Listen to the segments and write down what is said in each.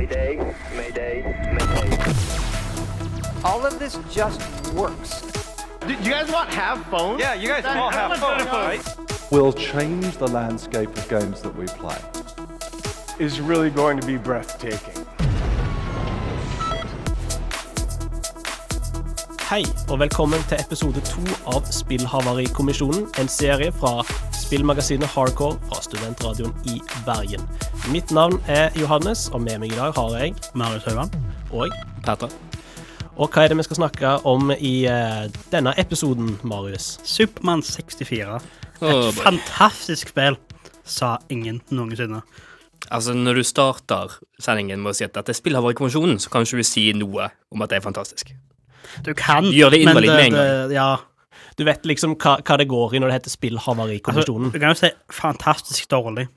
Mayday, mayday, mayday. All of this just works. Do you guys want have phones? Yeah, you guys all have phones, right? will change the landscape of games that we play. Is really going to be breathtaking. Hei, og velkommen til episode to av Spillhavarikommisjonen, en serie fra spillmagasinet Hardcore fra Studentradioen i Bergen. Mitt navn er Johannes, og med meg i dag har jeg Marius Haugan. og Petter. Og hva er det vi skal snakke om i eh, denne episoden, Marius? Supermann 64. Et boy. fantastisk spill, sa ingen noensinne. Altså, når du starter sendingen med å si at dette er konvensjonen, så kan ikke du si noe om at det er fantastisk. Du kan, Gjør det men invalid med en det- Ja. Du vet liksom hva, hva det går i når det heter Altså, Spillhavarikommisjonen. du kan jo si fantastisk dårlig.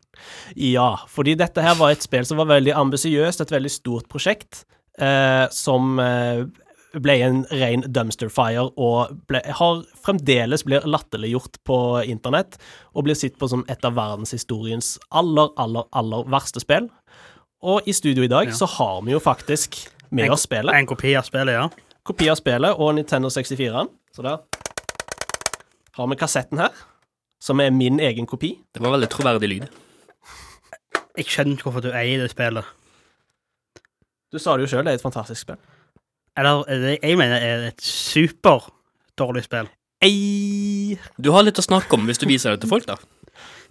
Ja, fordi dette her var et spill som var veldig ambisiøst, et veldig stort prosjekt, eh, som eh, ble en ren dumpster fire, og ble, har fremdeles blir latterliggjort på internett, og blir sett på som et av verdenshistoriens aller, aller, aller verste spill. Og i studio i dag Ja. så har vi jo faktisk med oss spillet, En kopi av spillet, ja. kopi av spillet og Nintendo 64-en. Så der har vi kassetten her, som er min egen kopi. Det var veldig troverdig lyd. Jeg skjønner ikke hvorfor du eier det spillet. Du sa det jo sjøl, det er et fantastisk spill. Eller er det, jeg mener det er et superdårlig spill. Ei. Du har litt å snakke om hvis du viser det til folk, da.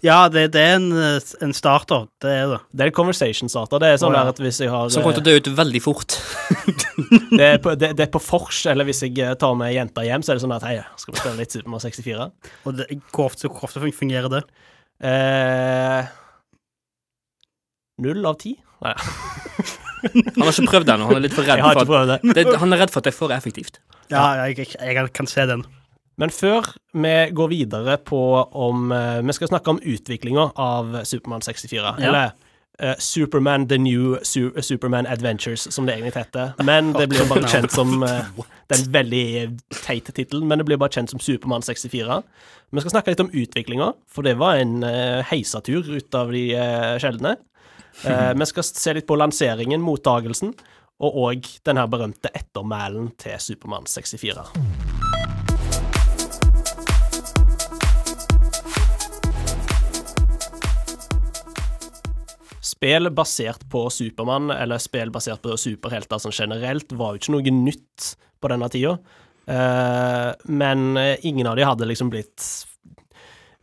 Ja, det, det er en, en starter. Det er det. Det er en conversation starter. Det er sånn oh, ja. at hvis jeg har Som kommer til å dø ut veldig fort. det, er på, det, det er på fors, eller hvis jeg eh, tar med jenta hjem, så er det sånn at hei, skal vi spille litt Supermann 64? Og det, hvor, ofte, hvor ofte fungerer det? Eh, null av ti? Nei, Han har ikke prøvd det ennå. Han er litt for redd jeg har for at, det. det, han er redd for at det er for effektivt. Ja, jeg, jeg, jeg kan se den. Men før vi går videre på om eh, Vi skal snakke om utviklinga av Supermann 64. Ja. Eller uh, Superman The New Su Superman Adventures, som det egentlig heter. Men det blir bare kjent som uh, Det er en veldig teit tittel, men det blir bare kjent som Supermann 64. Vi skal snakke litt om utviklinga, for det var en uh, heisatur ut av de uh, sjeldne. Eh, vi skal se litt på lanseringen, mottagelsen, og òg den her berømte ettermælen til Supermann 64. Spill basert på Supermann, eller spill basert på superhelter sånn generelt, var jo ikke noe nytt på denne tida. Eh, men eh, ingen av de hadde liksom blitt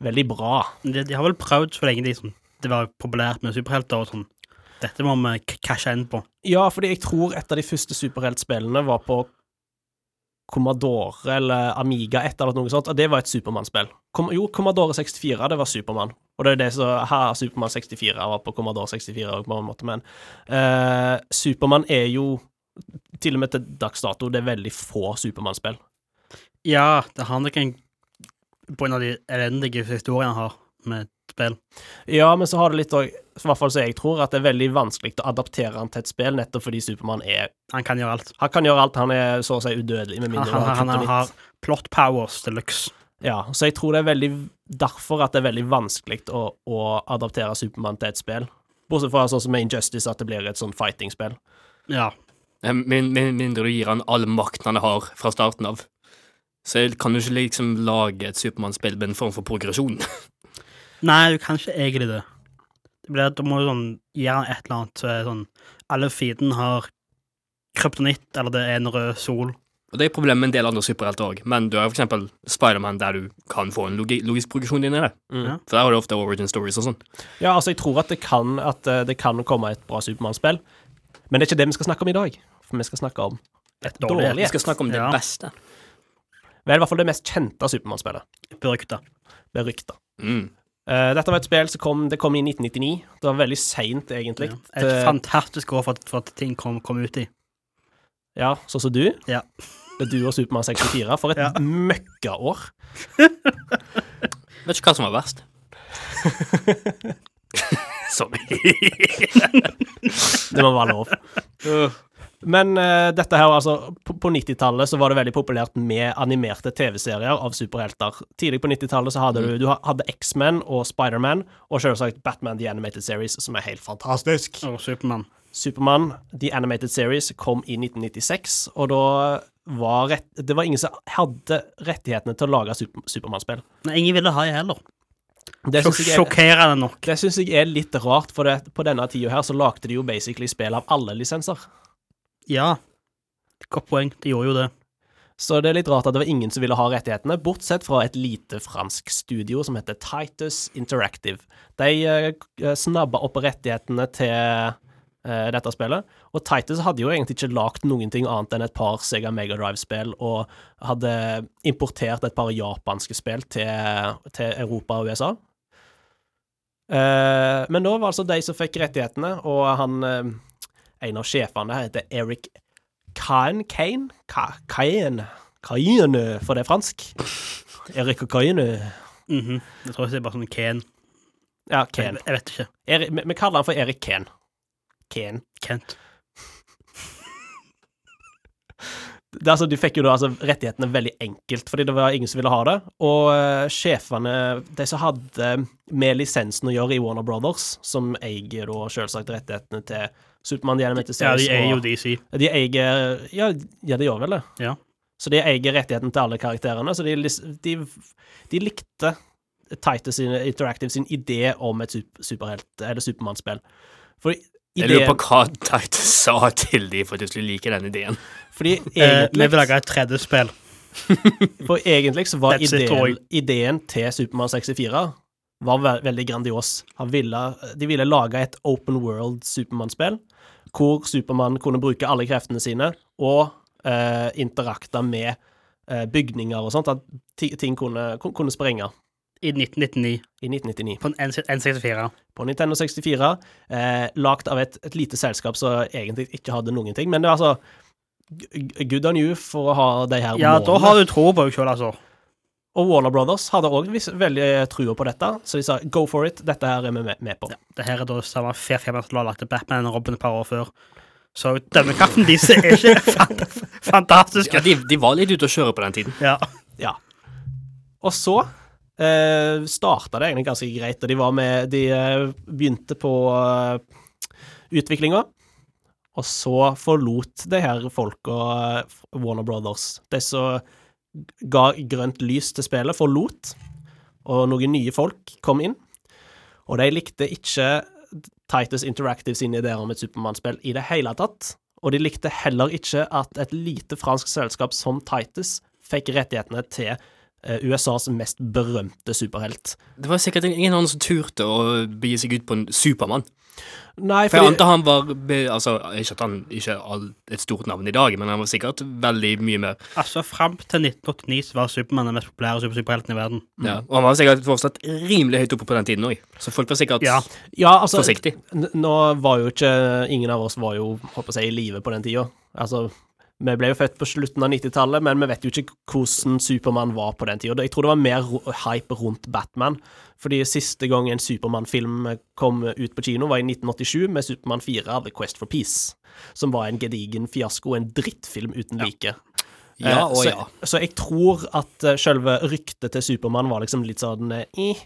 veldig bra. De, de har vel prøvd så lenge de, sånn, det var populært med superhelter og sånn. Dette må vi cashe inn på. Ja, fordi jeg tror et av de første superheltspillene var på Commodore eller Amiga, et eller noe sånt, og det var et Supermann-spill. Jo, Commodore 64, det var Supermann. Og det er det som Her, Supermann 64 var på Commodore 64 òg, på en måte, men uh, Supermann er jo til og med til dags dato, det er veldig få Supermann-spill. Ja, det handler ikke om På en av de elendige historiene han har med spill. Ja, men så har det litt òg, i hvert fall så jeg tror, at det er veldig vanskelig å adaptere han til et spill, nettopp fordi Supermann er Han kan gjøre alt. Han kan gjøre alt, han er så å si udødelig, med mindre han, han, han, han har plot powers de luxe. Ja, så jeg tror det er veldig derfor at det er veldig vanskelig å, å adaptere Supermann til et spill. Bortsett fra sånn som med Injustice, at det blir et sånn fighting-spill. Ja. Eh, med mindre du gir han all makten han har fra starten av. Så kan du ikke liksom lage et Supermann-spill med en form for progresjon. Nei, du kan ikke egentlig det. Det blir at Du må sånn gjøre et eller annet så er sånn Alle fiendene har kryptonitt, eller det er en rød sol. Og Det er problemet med en del andre superhelter òg, men du har eksempel Spiderman, der du kan få en logi logisk progresjon inn i det. Mm. Ja. For der har du ofte origin stories og sånn. Ja, altså, jeg tror at det kan, at eh, det kan komme et bra Supermann-spill, men det er ikke det vi skal snakke om i dag. For vi skal snakke om et dårlig. dårlig Vi skal snakke om det Ja. beste. Vel, i hvert fall det mest kjente Supermann-spillet. Berykta. Berykta. Mm. Eh, dette var et spill som kom, det kom i 1999. Det var veldig seint, egentlig. Ja. Et Det- fantastisk år for at, for at ting kom, kom ut i. Ja, sånn som du. Ja. Det er du og Supermann 64. For et Ja. møkkaår. Vet ikke hva som var verst. Sorry. Det må være lov. Men uh, dette her, altså På, på 90-tallet så var det veldig populært med animerte TV-serier av superhelter. Tidlig på 90-tallet så hadde du, du hadde X-Men og Spider-Man, og selvsagt Batman The Animated Series, som er helt fantastisk. Og Supermann. Supermann, The Animated Series, kom i 1996, og da var rett, det var ingen som hadde rettighetene til å lage super, Supermann-spill. Ingen ville ha det heller. Det syns jeg, er- nok. det synes jeg er litt rart, for det, på denne tida her så lagde de jo basically spill av alle lisenser. Ja. Godt poeng. De gjorde jo det. Så det er litt rart at det var ingen som ville ha rettighetene, bortsett fra et lite fransk studio som heter Titus Interactive. De uh, snabba opp rettighetene til eh, dette spillet, og Titus hadde jo egentlig ikke lagd noen ting annet enn et par Sega Mega Drive-spill, og hadde importert et par japanske spill til, til Europa og USA. Eh, men nå var det altså de som fikk rettighetene, og han eh, En av sjefene heter Eric Kane Kane? Ka Kane Kane, for det er fransk. Eric og Kane. -hmm. Jeg tror det er bare sånn Ken. Ja, Kane. jeg vet ikke. Eri- vi, vi kaller han for Erik Kane. Kane. Kent. Det, altså, de fikk jo da altså, rettighetene veldig enkelt, fordi det var ingen som ville ha det. Og uh, sjefene, de som hadde med lisensen å gjøre i Warner Brothers, som eier da selvsagt rettighetene til Supermann The Animated Ja, de er jo DC. De eier ja, ja, de gjør vel det. Ja. Så de eier rettigheten til alle karakterene, så de, de, de likte Titus sin, Interactive sin idé om et super, superhelt- eller supermannsspill. For Jeg lurer på hva Titus sa til de for at de skulle like den ideen. Fordi egentlig vi vil lage et tredje spill. for egentlig så var ideen, ideen til Supermann 64 var ve veldig grandios. Han ville, de ville lage et open world Supermann-spill, hvor Supermann kunne bruke alle kreftene sine og eh, interakte med eh, bygninger og sånt, at ting kunne, kun- kunne sprenge I 1999. i 1999. På en N- N64. På Nintendo 64, eh, lagd av et, et lite selskap som egentlig ikke hadde noen ting. Men det er altså good on you for å ha de her Ja, da har du tro på deg sjøl, altså. Og Warner Brothers hadde òg veldig trua på dette, så de sa go for it, dette her er vi med, med på. Ja, det her er da samme fair firma som la lagt til Batman og Robin et par år før. Så dømmekraften deres er ikke fant fantastisk. Ja, de, de var litt ute å kjøre på den tiden. Ja. Ja. Og så eh, starta det egentlig ganske greit, og de var med De eh, begynte på uh, utviklinga, og så forlot de her folka uh, Warner Brothers. De som ga grønt lys til spillet, forlot, og noen nye folk kom inn. Og de likte ikke Titus Interactive sine ideer om et Supermann-spill i det hele tatt. Og de likte heller ikke at et lite fransk selskap som Titus fikk rettighetene til USAs mest berømte superhelt. Det var sikkert ingen annen som turte å begi seg ut på en Supermann. Nei, For jeg antar han var Altså, ikke at han ikke er et stort navn i dag, men han var sikkert veldig mye mer. Altså, fram til 1989 så var Supermann den mest populære super- superhelten i verden. Ja. Og han var sikkert fortsatt rimelig høyt oppe på den tiden òg, så folk var sikkert Ja. Ja, altså forsiktig. n- Nå var jo ikke Ingen av oss var jo, holdt på å si, i live på den tida. Altså, vi ble jo født på slutten av 90-tallet, men vi vet jo ikke hvordan Supermann var på den tida. Jeg tror det var mer hype rundt Batman, fordi siste gang en Supermann-film kom ut på kino, var i 1987 med Supermann 4, The Quest for Peace, som var en gedigen fiasko, en drittfilm uten like. Ja Ja, og ja. Så jeg tror at uh, selve ryktet til Supermann var liksom litt sånn eh, eh.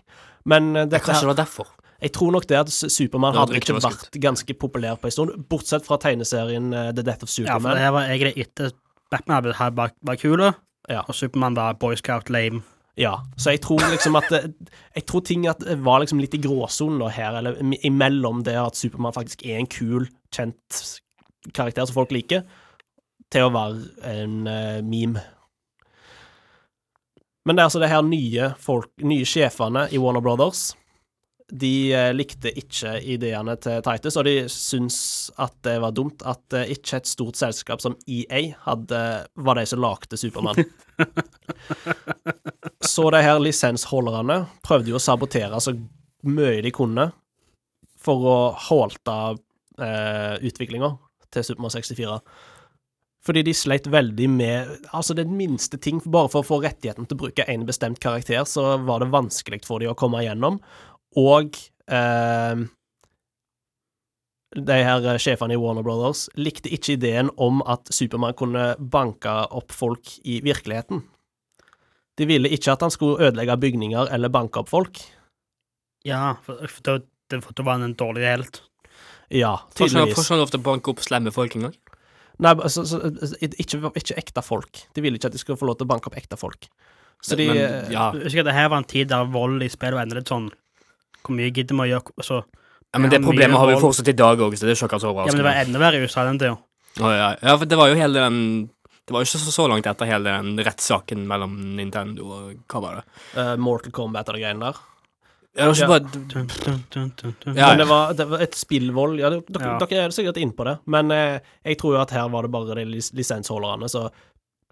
Men eh, dette Kanskje det var derfor. Jeg tror nok det at Supermann hadde ikke vært ganske populær på en stund, bortsett fra tegneserien eh, The Death of Superman. Ja, for det her var egentlig etter Batman hadde blitt var, var kule, Ja. og Supermann var Boy Scout lame. Ja, så jeg tror liksom at Jeg tror ting at var liksom litt i gråsonen da her, eller imellom det at Supermann faktisk er en kul, kjent karakter som folk liker, til å være en uh, meme. Men det er altså det her nye folk, nye sjefene i Warner Brothers. De eh, likte ikke ideene til Titus, og de syntes at det var dumt at eh, ikke et stort selskap som EA hadde, var de som lagde Supermann. Så de her lisensholderne prøvde jo å sabotere så mye de kunne for å halte eh, utviklinga til Supermann 64. Fordi de sleit veldig med Altså, den minste ting, bare for å få rettigheten til å bruke en bestemt karakter, så var det vanskelig for de å komme igjennom. Og eh, de her sjefene i Warner Brothers likte ikke ideen om at Supermann kunne banke opp folk i virkeligheten. De ville ikke at han skulle ødelegge bygninger eller banke opp folk. Ja, for, for da, for da var han en dårlig helt. Ja, ikke tydeligvis. får ikke lov til å banke opp slemme folk engang? Nei, så, så, ikke, ikke ekte folk. De ville ikke at de skulle få lov til å banke opp ekte folk. Så de Men, eh, ja. Husker at det her var en tid der vold i spill var enda litt sånn Hvor mye gidder vi å gjøre så, ja, men det problemet har vi jo fortsatt i dag òg, så det er ikke akkurat så Ja, men det var enda verre i USA den tida. Oh, ja. ja, for det var jo hele den Det var jo ikke så, så langt etter hele den rettssaken mellom Nintendo og hva var det? Uh, Mortal Kombat og de greiene der. Ja, det var ikke Ja. bare Dun, dun, dun, dun, dun. Ja, Men det var, det var et spillvold Ja, dere, Ja. dere er sikkert inne på det, men eh, jeg tror jo at her var det bare de lisensholderne som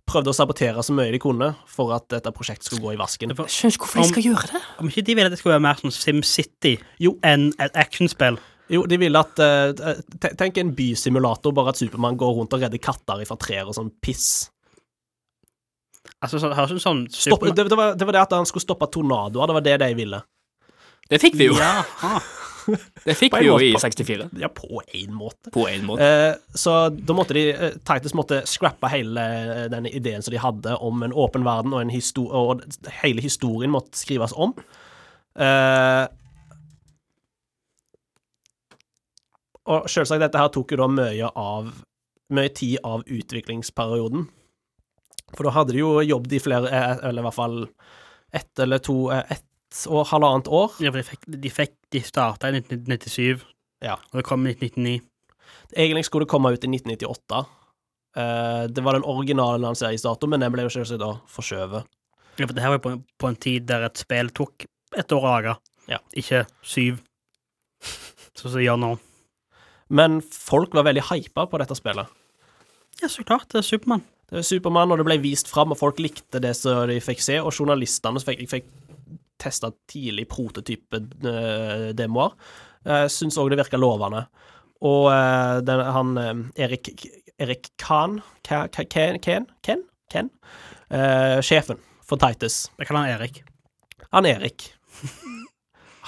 prøvde å sabotere så mye de kunne for at dette prosjektet skulle gå i vasken. Jeg skjønner ikke hvorfor de skal gjøre det. Om ikke de ville at det skulle være mer sånn SimCity Jo. enn et actionspill. Jo, de ville at uh, Tenk en bysimulator, bare at Supermann går rundt og redder katter fra trær og sånn piss. Altså, så, høres ut som Stopp, det, det, var, det var det at han skulle stoppe tornadoer, det var det de ville. Det fikk vi jo. Ja. Det fikk vi jo i 64. Ja, på én måte. På en måte. Eh, så da måtte de eh, Titus måtte scrappe hele eh, den ideen som de hadde om en åpen verden, og, en histo og hele historien måtte skrives om. Eh, og selvsagt, dette her tok jo da mye av Mye tid av utviklingsperioden. For da hadde de jo jobbet i flere eh, Eller i hvert fall ett eller to et. Ett og halvannet år. ja, for de fikk, de, fikk, de starta i 1997, Ja. og det kom i 1999. Egentlig skulle det komme ut i 1998. Uh, det var den originale lanseringsdatoen, men den ble jo selvsagt da forskjøvet. Ja, for det her var på, på en tid der et spill tok et år å lage, Ja. ikke syv. Sånn som det gjør nå. Men folk var veldig hypa på dette spillet. Ja, så klart. Det er Supermann. Det er Supermann, og det ble vist fram, og folk likte det som de fikk se, og journalistene fikk, fikk testa tidlig prototype-demoer, uh, syntes òg det virka lovende. Og eh, den, han eh, Erik Erik Khan Ken? Ken? Ken? Ken? Eh, sjefen for Titus. Jeg kaller han Erik. Han Erik.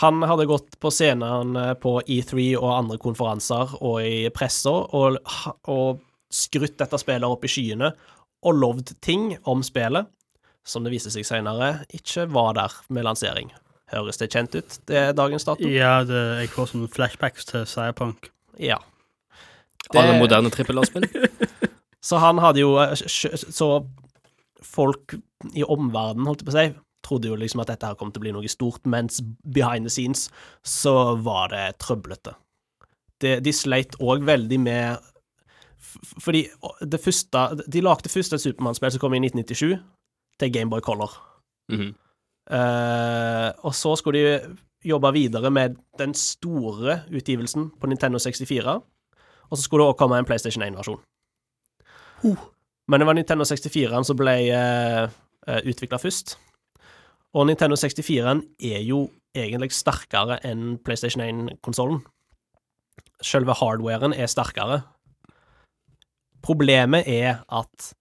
Han hadde gått på scenen eh, på E3 og andre konferanser og i pressa og, og skrytt dette spillet opp i skyene og lovd ting om spillet som det viste seg senere ikke var der med lansering. Høres det kjent ut? Det er dagens dato? Ja, det, jeg får sånne flashbacks til Cyberpunk. Ja. Alle moderne trippel A-spill. Så han hadde jo eh, Så folk i omverdenen, holdt jeg på å si, trodde jo liksom at dette her kom til å bli noe stort, mens behind the scenes så var det trøblete. Det, de sleit òg veldig med Fordi det første De lagde først et Supermann-spill som kom i 1997, til Gameboy Color. Mm -hmm. uh, og så skulle de jobbe videre med den store utgivelsen på Nintendo 64. Og så skulle det også komme en PlayStation 1-versjon. Men det var Nintendo 64-en som ble uh, utvikla først. Og Nintendo 64-en er jo egentlig sterkere enn PlayStation 1-konsollen. Selve hardwaren er sterkere. Problemet er at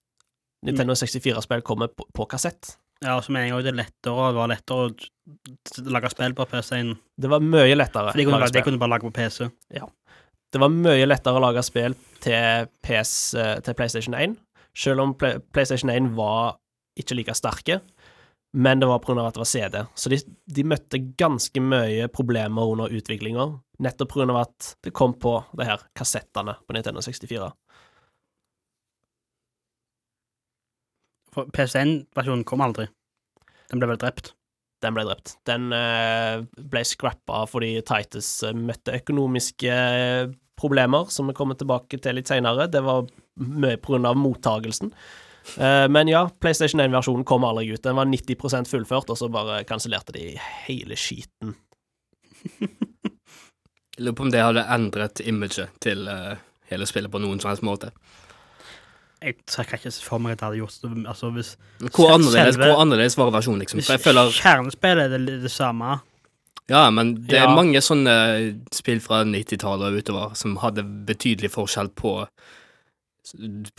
Nintendo 64-spill kommer på, på kassett. Ja, og så mener jeg òg det er lettere, det var lettere å lage spill på PC enn Det var mye lettere. For de kunne, de kunne bare lage på PC. Ja. Det var mye lettere å lage spill til, PS, eh, til PlayStation 1, selv om Play, PlayStation 1 var ikke like sterke, men det var pga. at det var CD. Så de, de møtte ganske mye problemer under utviklinga, nettopp pga. at det kom på det her kassettene på Nintendo 64. For PC1-versjonen kom aldri. Den ble vel drept. Den ble drept. Den eh, ble scrappa fordi Titus eh, møtte økonomiske eh, problemer, som vi kommer tilbake til litt seinere. Det var mye pga. mottagelsen. Eh, men ja, PlayStation 1-versjonen kom aldri ut. Den var 90% fullført, og så bare kansellerte de hele skiten. Jeg lurer på om det hadde endret imaget til hele spillet på noen som helst måte. Jeg trekker ikke for meg at jeg hadde gjort det. Altså, hvis, Hvor annerledes, selve- hvor annerledes var versjonen, liksom? hvis jeg føler kjernespillet er det, det samme Ja, men det er mange sånne spill fra 90-tallet og utover som hadde betydelig forskjell på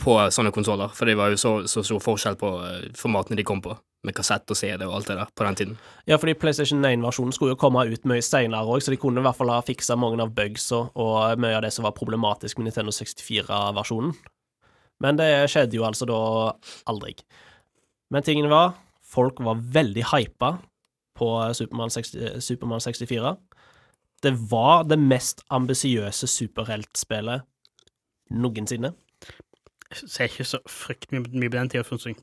på sånne konsoller, for det var jo så, så stor forskjell på eh, formatene de kom på, med kassett og CD og alt det der på den tiden. Ja, fordi PlayStation 1-versjonen skulle jo komme ut mye seinere òg, så de kunne i hvert fall ha fiksa mange av bugsa og mye av det som var problematisk med Nintendo 64-versjonen. Men det skjedde jo altså da aldri. Men tingen var, folk var veldig hypa på Supermann 60 64. det var det mest ambisiøse superheltspillet noensinne. Jeg ser ikke så fryktelig mye, på den tida, syns jeg.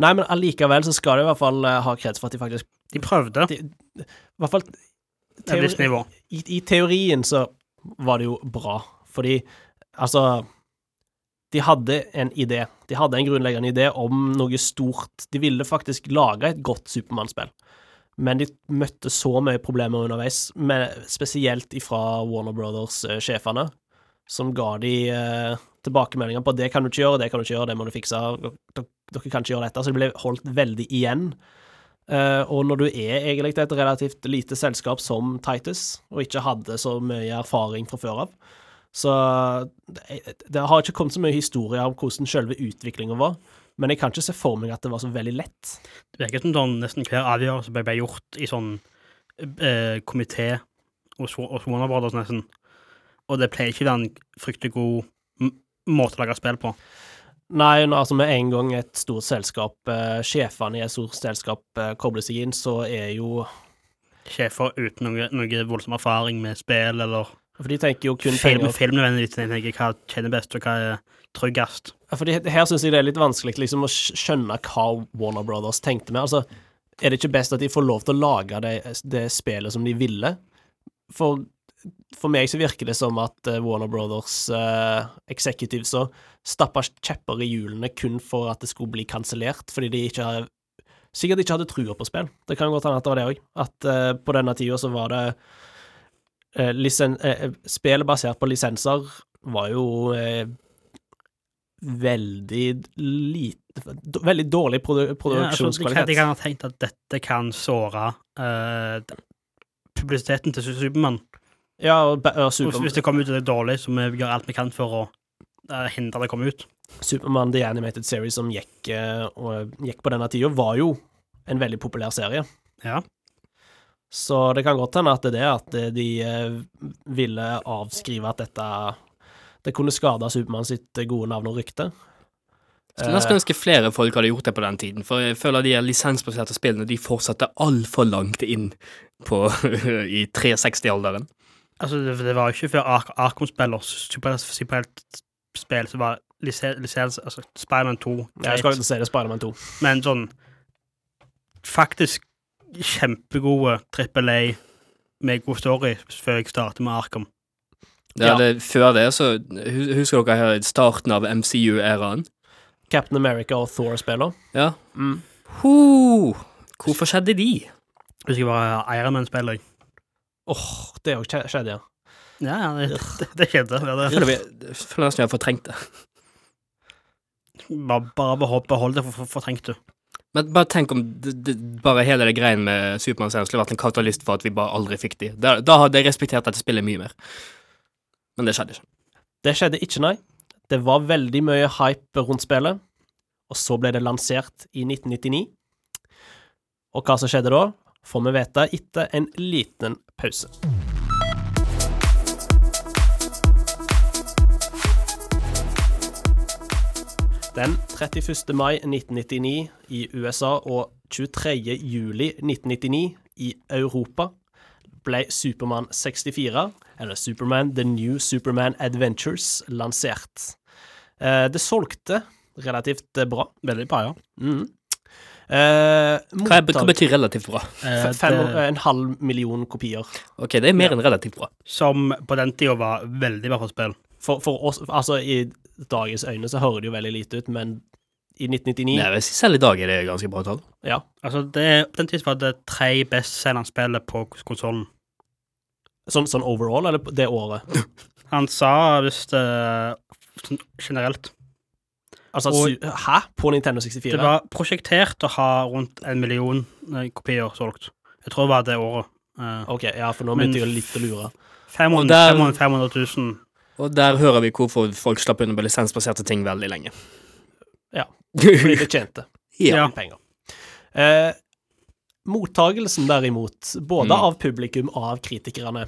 Nei, men allikevel så skal de i hvert fall eh, ha kreds for at de faktisk De prøvde de, I hvert fall nivå. i, I teorien så var det jo bra, fordi altså De hadde en idé. De hadde en grunnleggende idé om noe stort. De ville faktisk lage et godt Supermann-spill, men de møtte så mye problemer underveis, med, spesielt ifra Warner Brothers-sjefene, som ga de eh, tilbakemeldinger på det kan du ikke gjøre, det kan du ikke gjøre, det må du fikse, dere, kan ikke gjøre dette. Så det ble holdt veldig igjen. Uh, og når du er egentlig et relativt lite selskap som Titus, og ikke hadde så mye erfaring fra før av, så det, det har ikke kommet så mye historie om hvordan selve utviklinga var, men jeg kan ikke se for meg at det var så veldig lett. Det virker som sånn, nesten hver avgjørelse ble, ble gjort i sånn eh, komité hos hos Warner Brothers, nesten. Og det pleier ikke å være en fryktelig god måte å lage spill på. Nei, altså med en gang et stort selskap, eh, sjefene i et stort selskap eh, kobler seg inn, så er jo Sjefer uten noe, noe voldsom erfaring med spill eller For de tenker jo kun film, penger. film nødvendigvis. Tenker hva kjenner best, og hva er tryggest. Ja, for her syns jeg det er litt vanskelig liksom, å skjønne hva Warner Brothers tenkte med. Altså, er det ikke best at de får lov til å lage det, det spillet som de ville? For, for meg så virker det som at eh, Warner Brothers uh, executives så stappa kjepper i hjulene kun for at det skulle bli kansellert, fordi de ikke har Sikkert ikke hadde trua på spill. Det kan godt hende at det var det òg. At uh, på denne tida så var det uh, lisen, eh, Spillet basert på lisenser var jo eh, veldig lite Veldig dårlig produ Ja, altså, de, kan, produksjonskvalitet. ha tenkt at dette kan såre eh, publisiteten til Supermann. Ja, og, Hvis det kommer ut og det er dårlig, så vi gjør alt vi kan for å eh, hindre det å komme ut. Superman The Animated Series som gikk, eh, gikk på denne tida, var jo en veldig populær serie. Ja. Så det kan godt hende at det er det at eh, de eh, ville avskrive at dette Det kunne skade Supermann sitt gode navn og rykte. Skulle nesten ønske flere folk hadde gjort det på den tiden, for jeg føler de lisensbaserte spillene de fortsatte altfor langt inn på i 360-alderen. Altså, det, det var jo ikke før Ar Arkham-spill og super- superheltspill som var lisens, lisens altså Spiderman 2, Ja, jeg skal ikke si det Spiderman 2. men sånn faktisk kjempegode trippel A med god story før jeg startet med Arkham. Ja. det, Før det, så Husker dere her starten av MCU-æraen? Captain America og Thor-spiller. Ja. Mm. Ho! Hvorfor skjedde de? Husker jeg var Ironman-spiller. Åh, det òg skjedde, ja. Ja, det, det, det skjedde. Jeg det. føler jeg føler nesten jeg har fortrengt det. Bare, bare behold, behold det, for, for, fortrengt du. Men bare tenk om det, det, bare hele det greien med Supermann-serien skulle vært en katalist for at vi bare aldri fikk de. Da, da hadde jeg respektert dette spillet mye mer. Men det skjedde ikke. Det skjedde ikke, nei. Det var veldig mye hype rundt spillet, og så ble det lansert i 1999. Og hva som skjedde da, får vi vite etter en liten pause. Den 31. mai 1999 i USA og 23. juli 1999 i Europa ble Supermann 64, eller Superman The New Superman Adventures, lansert. Eh, det solgte relativt bra. Veldig bra, ja. Mm. Eh, Hva, er, hva betyr relativt bra? Eh, fem, det, en halv million kopier. Ok, det er mer enn relativt bra. som på den tida var veldig bra for spill. For, for oss, altså I dagens øyne så hører det jo veldig lite ut, men i 1999 Nei, selv i dag er det ganske bra tall. Ja. Altså, det, på den tiden var det tre bestselgende spill på konsollen. Sånn, sånn overall, eller det året? Han sa visst eh, sånn generelt Altså, Og- Hæ? På Nintendo 64? Det var prosjektert å ha rundt en million eh, kopier solgt. Jeg tror det var det året. Uh, OK, ja, for nå begynte jeg litt å lure. 500, Og der- 500, 500 000 Og der hører vi hvorfor folk slapp unna med lisensbaserte ting veldig lenge. Ja. Fordi det tjente ja. Penger. Eh, mottagelsen derimot, både Mm. av publikum og av kritikerne,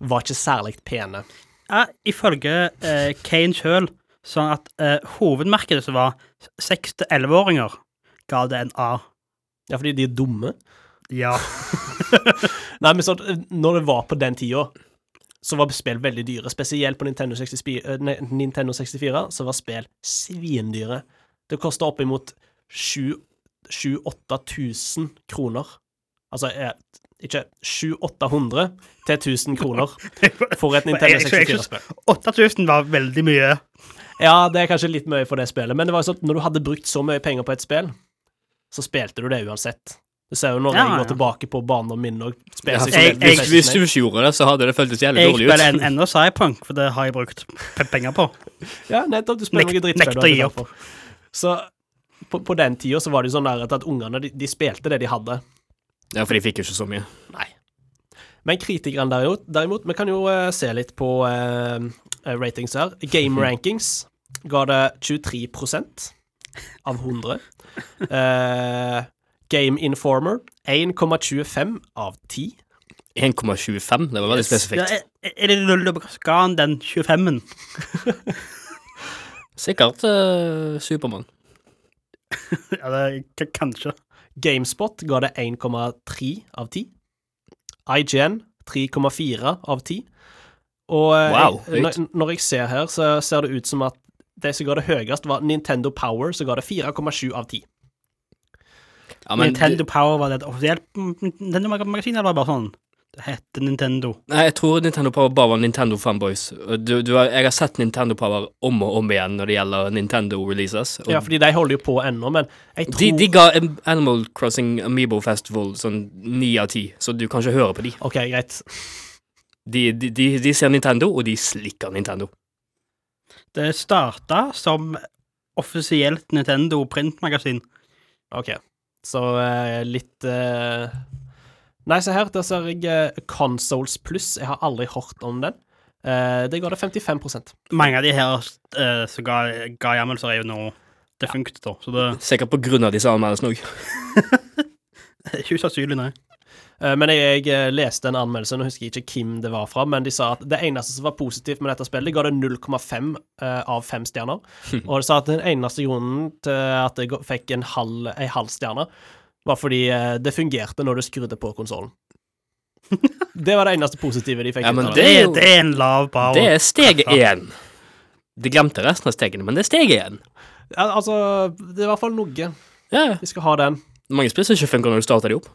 var ikke særlig pene. Ja, ifølge eh, Kane sjøl, sånn at eh, hovedmarkedet som var 6-11-åringer, ga det en A. Ja, fordi de er dumme. Ja. Nei, men sånn, når det var på den tida, så var spill veldig dyre. Spesielt på Nintendo 64, eh, Nintendo 64 så var spill svindyre. Det kosta oppimot 7000-8000 kroner. Altså ikke 700-800 til 1000 kroner for et Nintendo Jeg- jeg- jeg- 64-spill. 8000 var veldig mye. Ja, det er kanskje litt mye for det spillet, men det var jo sånn at når du hadde brukt så mye penger på et spill, så spilte du det uansett. Du ser jo når Ja, jeg går ja. tilbake på barndommen min og Ja, seg jeg- hvis, du ikke gjorde det, så hadde det føltes jævlig Jeg dårlig spiller en, ut. enda Cyberpunk, for det har jeg brukt penger på. Ja, nettopp. Du spiller noe drittspill. nekter å gi betalt. Så på, på den tida så var det jo sånn der at, at ungene de, de spilte det de hadde. Ja, for de fikk jo ikke så mye. Nei. Men kritikerne derimot, derimot Vi kan jo uh, se litt på eh, ratings her. Game Rankings ga det 23% av 100. Eh, Game Informer 1,25 av 10. 1,25, det var veldig spesifikt. Ja, er, det null Ga han den 25-en? Sikkert uh, Supermann. Ja, det kanskje. GameSpot ga det 1,3 av 10. IGN 3,4 av 10. Og eh, Wow, jeg, når, når jeg ser her, så ser det ut som at det som ga det høyest, var Nintendo Power, som ga det 4,7 av 10. Ja, men Nintendo Power, var det et offisielt Nintendo-magasin, eller var det bare sånn? Det heter Nintendo. Nei, jeg tror Nintendo Power bare var Nintendo fanboys. Du, du har, jeg har sett Nintendo Power om og om igjen når det gjelder Nintendo releases. Og Ja, fordi de holder jo på ennå, men jeg tror de, de ga Animal Crossing Amiibo Festival sånn ni av ti, så du kan ikke høre på de. OK, greit. De, de, de, de ser Nintendo, og de slikker Nintendo. Det starta som offisielt Nintendo printmagasin. OK. Så eh, litt eh... Nei, se her, der ser jeg eh, Consoles Plus. Jeg har aldri hørt om den. Eh, det går det 55 Mange av de her som ga, ga anmeldelser, er jo nå defunkt, da. Så det Sikkert på grunn av disse anmeldelsene òg. er ikke usannsynlig, nei. Eh, Men jeg, jeg eh, leste en anmeldelse, nå husker jeg ikke hvem det var fra, men de sa at det eneste som var positivt med dette spillet, ga det 0,5 eh, av 5 stjerner. Og de sa at den eneste grunnen til at det fikk en halv, en halv stjerne, var fordi det fungerte når du skrudde på konsollen. Det var det eneste positive de fikk Ja, ut men av Det, det. er det er en lav bar. Det er steg én. De glemte resten av stegene, men det er steg én. Ja, altså, det er i hvert fall noe. Ja, Vi skal ha den. mange spill som ikke funker når du starter de opp.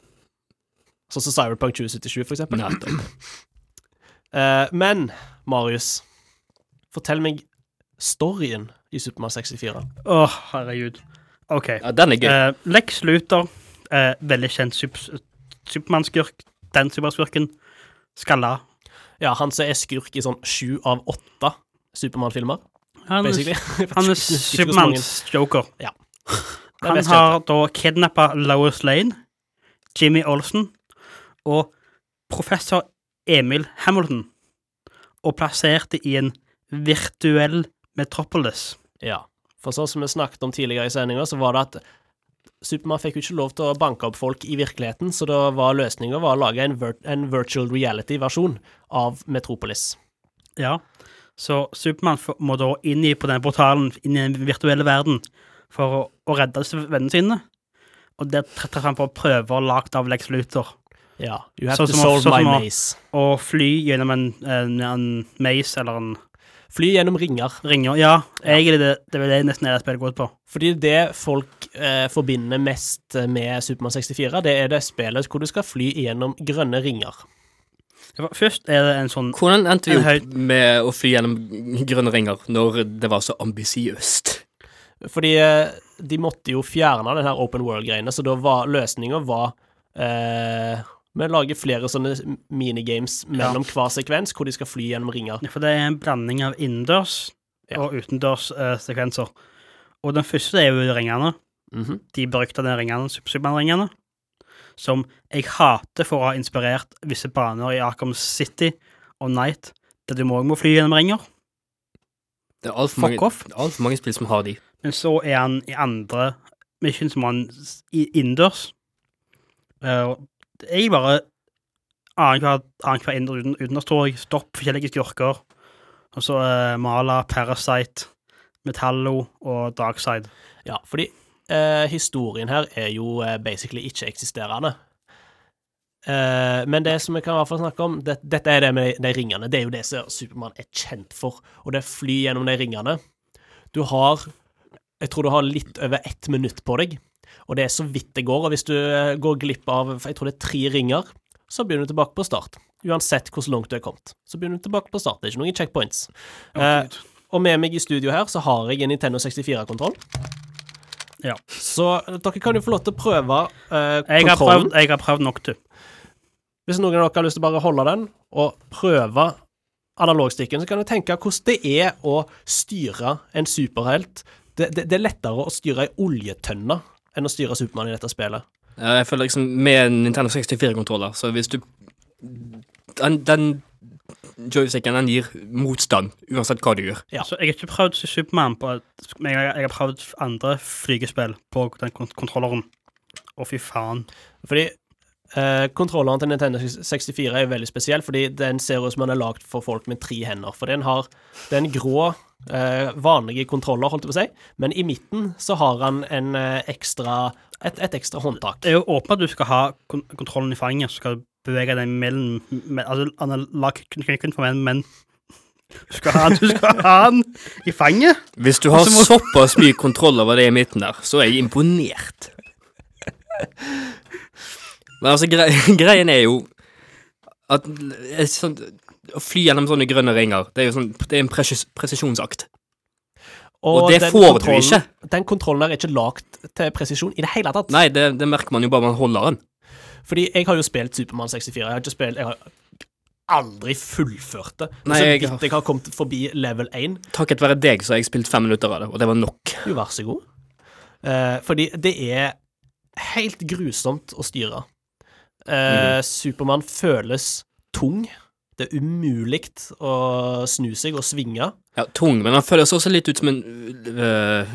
Sånn som Cyberpunk 2077, for eksempel. Eh, men, Marius, fortell meg storyen i Supermann 64. Å, herregud. OK. Ja, den er gøy. Uh, Lex Luthor, uh, veldig kjent sup- Supermann-skurk. Den superskurken. Skalla. Ja, han som er skurk i sånn sju av åtte Supermann-filmer, Han, han er. Supermanns joker. Ja. Han har da kidnappa Lois Lane, Jimmy Olsen og professor Emil Hamilton, og plasserte i en virtuell metropolis. Ja. For sånn som vi snakket om tidligere i sendinga, så var det at Supermann fikk jo ikke lov til å banke opp folk i virkeligheten, så da var løsninga å lage en, vir en virtual reality-versjon av Metropolis. Ja. Så Supermann må da inn i på den portalen, inn i den virtuelle verden, for å, å redde disse vennene sine. Og der tre- treffer han på prøver lagd av Lex Luthor. Ja. You have Sånn to solve sånn my maze». å- fly gjennom en, en, en maze eller en Fly gjennom ringer. ringer. Ja, egentlig det, det er det nesten det spillet går ut på. Fordi det folk eh, forbinder mest med Supermann 64, det er det spillet hvor du skal fly gjennom grønne ringer. Var- Først er det en sånn Hvordan endte vi opp med å fly gjennom grønne ringer når det var så ambisiøst? Fordi eh, de måtte jo fjerne den her open world-greiene, så da var løsninga var eh, Vi lager flere sånne minigames mellom hver sekvens hvor de skal fly gjennom ringer. For det er en blanding av innendørs Ja. og utendørs eh, sekvenser. Og den første er jo ringene. Mhm. De beryktede ringene, Sup- Superman-ringene. Som jeg hater for å ha inspirert visse baner i Arkham City og Night, der du må, må fly gjennom ringer. Det er altfor mange, alt mange spill som har de. Men så er han i andre missions som han i- innendørs. Eh, og jeg bare annenhver innendørs uten, jeg. Stopp forskjellige skurker. Og så uh, Mala, Parasite, Metallo og Darkside. Ja, fordi eh, historien her er jo eh, basically ikke-eksisterende. Eh, men det som vi kan i hvert fall snakke om, det, dette er det med de, de ringene. Det er jo det som Supermann er kjent for, og det er fly gjennom de ringene. Du har Jeg tror du har litt over ett minutt på deg, og det er så vidt det går. Og hvis du eh, går glipp av jeg tror det er tre ringer, så begynner du tilbake på start. Uansett hvor langt du er kommet. Så begynner du tilbake på start. Det er ikke noen checkpoints. Eh, og med meg i studio her så har jeg en Nintendo 64-kontroll. Ja. Så dere kan jo få lov til å prøve eh, Jeg har prøvd, jeg har prøvd nok, du. Hvis noen av dere har lyst til å bare holde den og prøve analogstikken, så kan du tenke hvordan det er å styre en superhelt. Det, det, det er lettere å styre ei oljetønne enn å styre Supermann i dette spillet. Ja, jeg føler liksom Med en Nintendo 64-kontroller, så hvis du Den, den joysticken, den gir motstand, uansett hva du gjør. Ja. Så jeg har ikke prøvd Superman på men jeg, jeg har prøvd andre flygespill på den kont kontrolleren. Å, fy faen. Fordi eh, kontrolleren til Nintendo 64 er veldig spesiell, fordi den ser ut som den er lagd for folk med tre hender. For den har den grå, uh, vanlige kontroller, holdt jeg på å si, men i midten så har han en uh, ekstra et, et ekstra håndtak. Det er jo åpent at du skal ha kon kontrollen i fanget, så skal du bevege deg mellom med, Altså, han lagd kun, kun, kun for menn, men du skal, ha, du skal ha den i fanget. Hvis du har må- såpass mye kontroll over det i midten der, så er jeg imponert. Men altså, gre greien er jo at sånn, å fly gjennom sånne grønne ringer, det er jo sånn, det er en presis presisjonsakt. Og det får du ikke. Den kontrollen der er ikke lagd til presisjon i det hele tatt. Nei, det, det merker man jo bare man holder den. Fordi jeg har jo spilt Supermann 64. Jeg har ikke spilt Jeg har aldri fullført det. Nei, så jeg vidt har- jeg har kommet forbi level 1. Takket være deg så har jeg spilt fem minutter av det, og det var nok. Jo, vær så god. Eh, fordi det er helt grusomt å styre. Eh, Supermann føles tung. Det er umulig å snu seg og svinge. Ja, tung, men han føles også litt ut som en øh,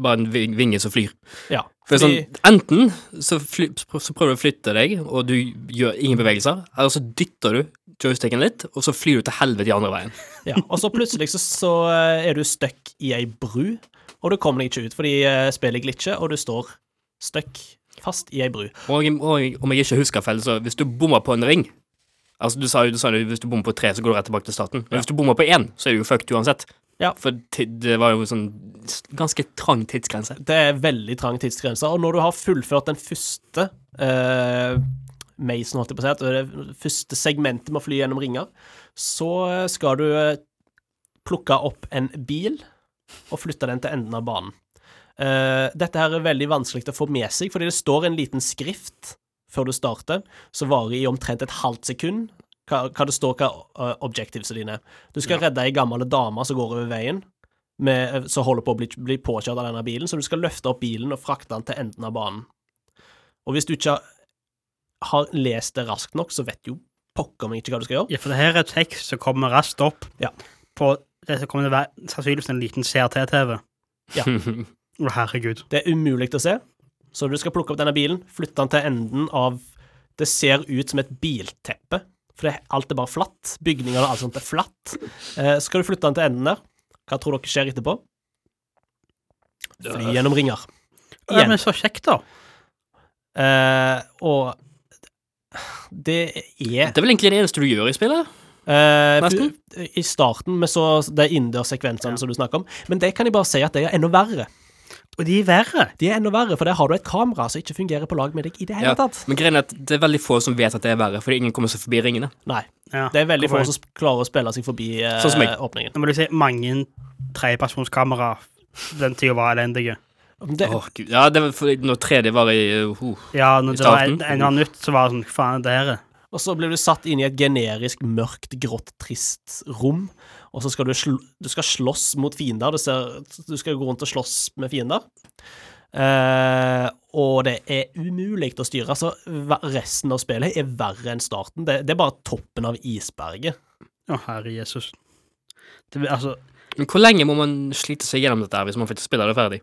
Bare en ving- vinge som flyr. Ja, For sånn, enten så, fly, så prøver du å flytte deg, og du gjør ingen bevegelser, eller så dytter du joysticken litt, og så flyr du til helvete i andre veien. ja. Og så plutselig så, så eh, er du stuck i ei bru, og du kommer deg ikke ut fordi spillet glitcher, og du står stuck fast i ei bru. Og, og om jeg ikke husker feil, så hvis du bommer på en ring Altså, du sa jo du sa jo hvis du bommer på tre, så går du rett tilbake til staten. Men hvis du bommer på én, så er du jo fucked uansett. Ja. For det var jo sånn ganske trang tidsgrense. Det er veldig trang tidsgrense, og når du har fullført den første eh, Mason, holdt jeg på å si, det første segmentet med å fly gjennom ringer, så eh, skal du eh, plukke opp en bil og flytte den til enden av banen. Eh, dette her er veldig vanskelig å få med seg, fordi det står en liten skrift før du starter, som varer i omtrent et halvt sekund. Hva, hva det står hva uh, objectivesene dine er. Du skal redde ei gammel dame som går over veien, med, eh, som holder på å bli, bli påkjørt av denne bilen, så du skal løfte opp bilen og frakte den til enden av banen. Og hvis du ikke har lest det raskt nok, så vet jo pokker meg ikke hva du skal gjøre. Ja, for det her er tekst som kommer raskt opp Ja. på det som kommer til å være sannsynligvis en liten CRT-TV. Ja. Herregud. Det er umulig å se, så du skal plukke opp denne bilen, flytte den til enden av Det ser ut som et bilteppe, for det, alt er bare flatt. Bygninger og alt sånt er flatt. Eh, så skal du flytte den til enden der. Hva tror dere skjer etterpå? Fly gjennom ringer. Ja, Igjen. men så kjekt, da. Eh, og det er Det er vel egentlig det eneste du gjør i spillet? eh, Nesten. I starten med så de innendørssekvensene som du snakker om. Men det kan jeg bare si at det er enda verre. Og de er verre. De er enda verre, for der har du et kamera som ikke fungerer på lag med deg i det hele Ja, tatt. men greien er at det er veldig få som vet at det er verre, fordi ingen kommer seg forbi ringene. Nei. Ja. Det er veldig få som klarer å spille seg forbi eh, Sånn som jeg. åpningen. Nå må du si mange tredjepersonskamera den tida var elendige. Det, Åh, Gud. Ja, det var fordi når 3D var i uh, Ja, når I det var en, en eller annen nytt, så var det sånn Hva faen er det her? Og så blir du satt inn i et generisk mørkt, grått, trist rom, og så skal du, sl du skal slåss mot fiender. Du, ser, du skal gå rundt og slåss med fiender. Eh, og det er umulig å styre. Altså, resten av spillet er verre enn starten. Det, det er bare toppen av isberget. Å, herre Jesus. Det, altså, Men hvor lenge må man slite seg gjennom dette her hvis man faktisk spiller det ferdig?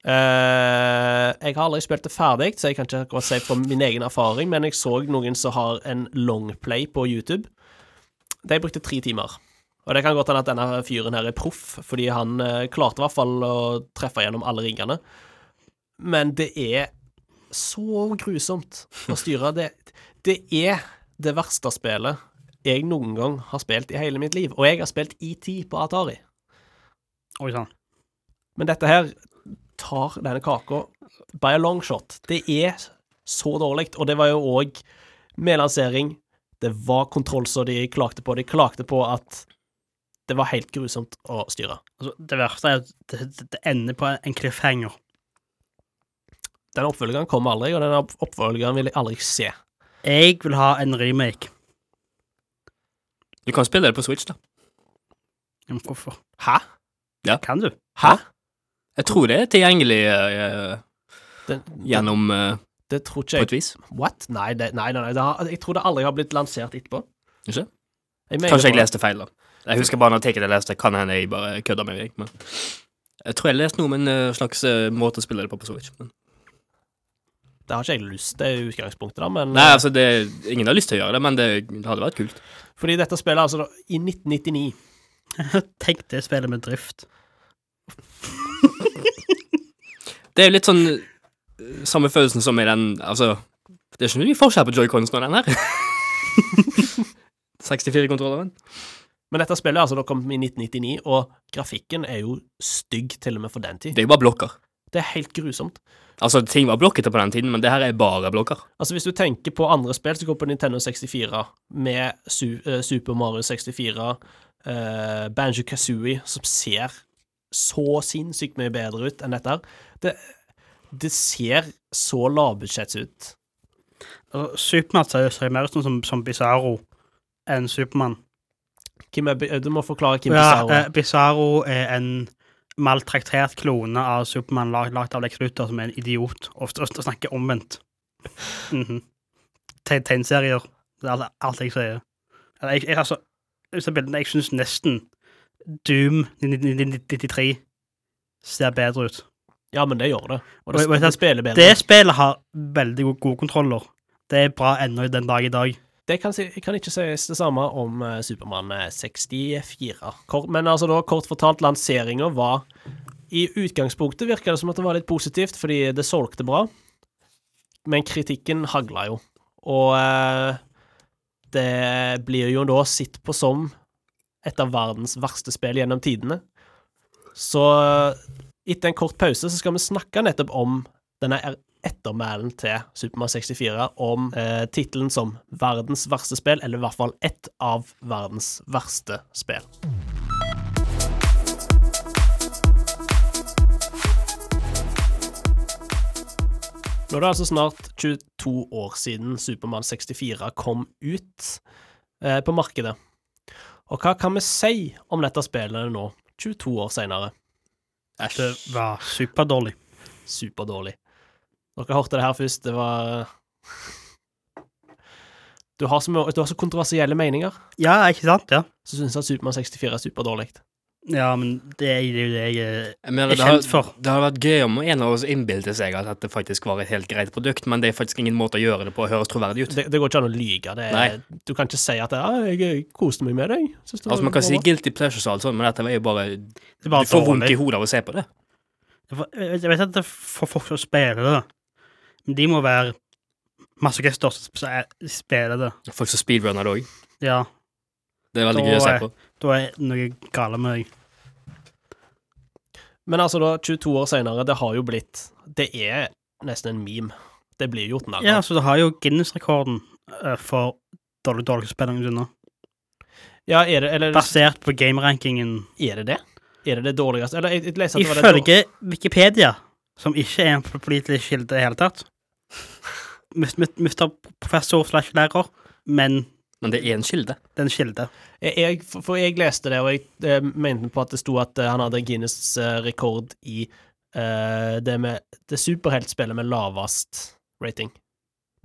Uh, jeg har aldri spilt det ferdig, så jeg kan ikke akkurat si fra min egen erfaring, men jeg så noen som har en longplay på YouTube. De brukte tre timer. Og det kan godt hende at denne fyren her er proff, fordi han eh, klarte i hvert fall å treffe gjennom alle ringene. Men det er så grusomt å styre. Det, Det er det verste spillet jeg noen gang har spilt i hele mitt liv. Og jeg har spilt ET på Atari. Oi sann. Men dette her tar denne kaka by a long shot. Det er så dårlig, og det var jo òg med lansering. Det var kontroll som de klagde på. De klagde på at det var helt grusomt å styre. Altså, det verste er at det, det, det ender på en cliffhanger. Den oppfølgeren kom aldri, og den oppfølgeren vil jeg aldri se. Jeg vil ha en remake. Du kan spille det på Switch, da. Men hvorfor? Hæ? Kan du? Hæ? Jeg tror det er tilgjengelig uh, Den, gjennom uh, det tror På ikke et jeg. vis. What? Nei, det, nei, nei, nei det har, jeg tror det aldri har blitt lansert etterpå. Ikke? Jeg Kanskje jeg leste feil, da. Jeg husker bare når jeg leste. Kan hende jeg bare kødda med meg. Men jeg tror jeg leste noe om en eh, slags eh, måte å spille det på på Switch. Men. Det har ikke jeg lyst til i utgangspunktet, da, men Nei, altså, det, ingen har lyst til å gjøre det, men det, det hadde vært kult. Fordi dette spillet, altså, i 1999 Tenk det spillet med drift. Det er jo litt sånn eh, samme følelsen som i den Altså, det er ikke mye forskjell på joycons og den her. 64-kontrolleren. Men dette spillet altså, da kom i 1999, og grafikken er jo stygg til og med for den tid. Det er jo bare blokker. Det er helt grusomt. Altså, ting var blokkete på den tiden, men det her er bare blokker. Altså, hvis du tenker på andre spill som går på Nintendo 64, med Su uh, Super Mario 64, uh, Banjo Kazooie, som ser så sinnssykt mye bedre ut enn dette her Det, det ser så lavbudsjetts ut. Altså, Supermann ser ser mer ut som, som Bizarro enn Supermann. Er, du må forklare Ja, Bizarro. Ja, Bizarro er en maltraktert klone av Supermann lag- lagd av Lex Luthor, som er en idiot, og, og, snakke snakker omvendt. Mhm. Te- Tegneserier. Det er alt, alt jeg sier. Jeg, jeg, altså, bildene, jeg syns nesten Doom 1993 ser bedre ut. Ja, men det gjør det. Og det, Og- og- det spiller bedre. Det spillet har veldig gode, gode kontroller. Det er bra ennå den dag i dag. Det kan, kan ikke sies det samme om uh, Supermann eh, 64. Kort, men altså da, kort fortalt, lanseringa var I utgangspunktet virka det som at det var litt positivt, fordi det solgte bra. Men kritikken hagla jo. Og eh, det blir jo da sett på som et av verdens verste spill gjennom tidene. Så eh, etter en kort pause så skal vi snakke nettopp om denne ettermælen til Supermann 64 om eh, tittelen som verdens verste spill, eller i hvert fall ett av verdens verste spill. Nå er det altså snart 22 år siden Supermann 64 kom ut eh, på markedet. Og hva kan vi si om dette spillet nå, 22 år senere? Det var superdårlig. superdårlig. Dere hørte det her først, det var Du har så, du har så kontroversielle meninger, Ja, ikke sant? Ja, så syns at Supermann 64 er superdårlig. ja men det er jo det jeg er Jeg mener, er det, har, kjent for. det hadde vært gøy om en av oss innbilte seg at det faktisk var et helt greit produkt, men det er faktisk ingen måte å gjøre det på å høres troverdig ut. Det, det går ikke an å lyge. Er, du kan ikke si at ja, 'jeg koste meg med deg'. Altså, man kan si guilty pleasures og alt sånt, men dette var jo bare Det er bare Du får vondt i hodet av å se på det. Jeg vet- Jeg at det får folk til å spille det, men de må være masochister som sp- spiller det. Folk som speedrunner det òg. Ja, Det er veldig Da gøy å se er- på. da er noe gale med deg. Men altså, da, 22 år senere, det har jo blitt Det er nesten en meme. Det blir gjort narr Ja, så du har jo Guinness-rekorden eh, for dårlig dårligste spilling unna. Ja, er det, eller Basert på gamerankingen. er det det? Er det det dårligste? Eller jeg, jeg leser at det var det Ifølge Wikipedia, som ikke er en pålitelig kilde i det hele tatt Mr. professor slash lærer, men Men det er en kilde. det er en kilde. Jeg, for jeg leste det, og jeg eh, mente på at det sto at eh, han hadde Guinness eh, rekord i uh, det med det superheltspillet med lavest rating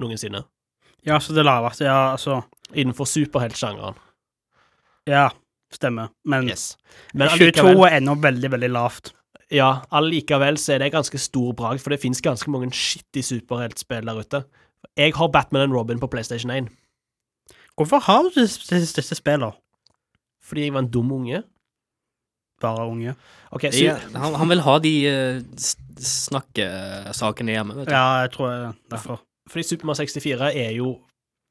noensinne. Ja, så det laveste, ja, altså Innenfor superheltsjangeren. Ja, stemmer. Men Yes. Men 22 er ennå veldig, veldig lavt. Ja, allikevel så er det ganske stor bragd, for det fins ganske mange skittige superheltspill der ute. Jeg har Batman and Robin på PlayStation 1 Hvorfor har du disse, disse, disse spillene? fordi jeg var en dum unge. Bare unge. Okay, så... Ja, han, han vil ha de uh, snakkesakene hjemme, vet du. Ja, jeg tror jeg derfor. Fordi Supermann 64 er jo